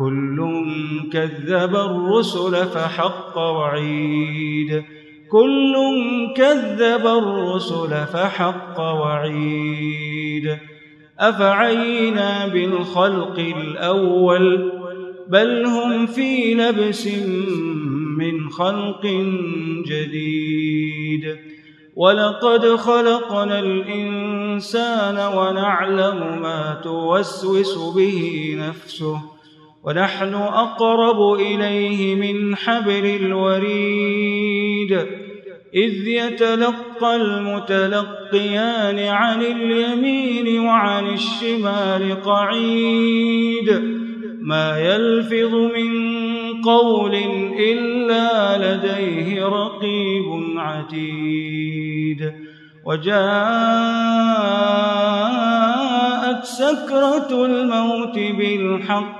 كل كذب الرسل فحق وعيد كل كذب الرسل فحق وعيد أفعينا بالخلق الأول بل هم في لبس من خلق جديد ولقد خلقنا الإنسان ونعلم ما توسوس به نفسه ونحن أقرب إليه من حبل الوريد إذ يتلقى المتلقيان عن اليمين وعن الشمال قعيد. ما يلفظ من قول إلا لديه رقيب عتيد. وجاءت سكرة الموت بالحق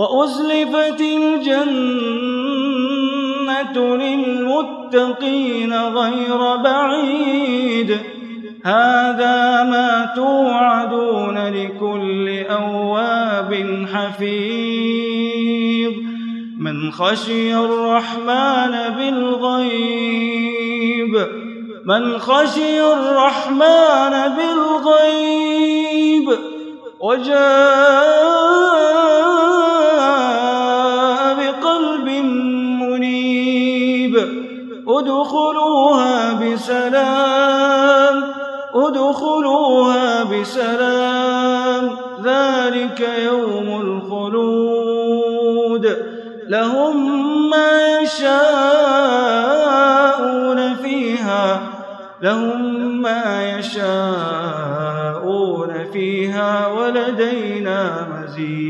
وأزلفت الجنة للمتقين غير بعيد. هذا ما توعدون لكل أواب حفيظ. من خشي الرحمن بالغيب من خشي الرحمن بالغيب. وجاء ادخلوها بسلام ادخلوها بسلام. ذلك يوم الخلود. لهم ما يشاءون فيها لهم ما يشاءون فيها ولدينا مزيد.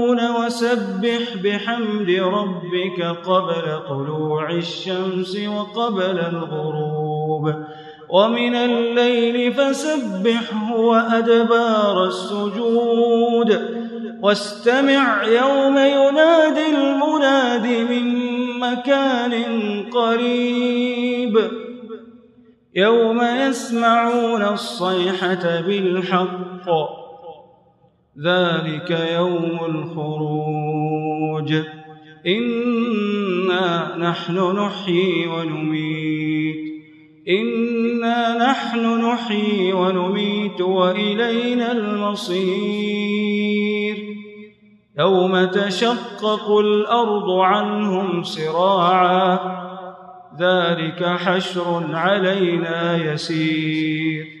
وسبح بحمد ربك قبل طلوع الشمس وقبل الغروب. ومن الليل فسبحه وأدبار السجود. واستمع يوم ينادي المناد من مكان قريب. يوم يسمعون الصيحة بالحق. ذلك يوم الخروج. إنا نحن نحيي ونميت. إنا نحن نحيي ونميت وإلينا المصير. يوم تشقق الأرض عنهم سراعا. ذلك حشر علينا يسير.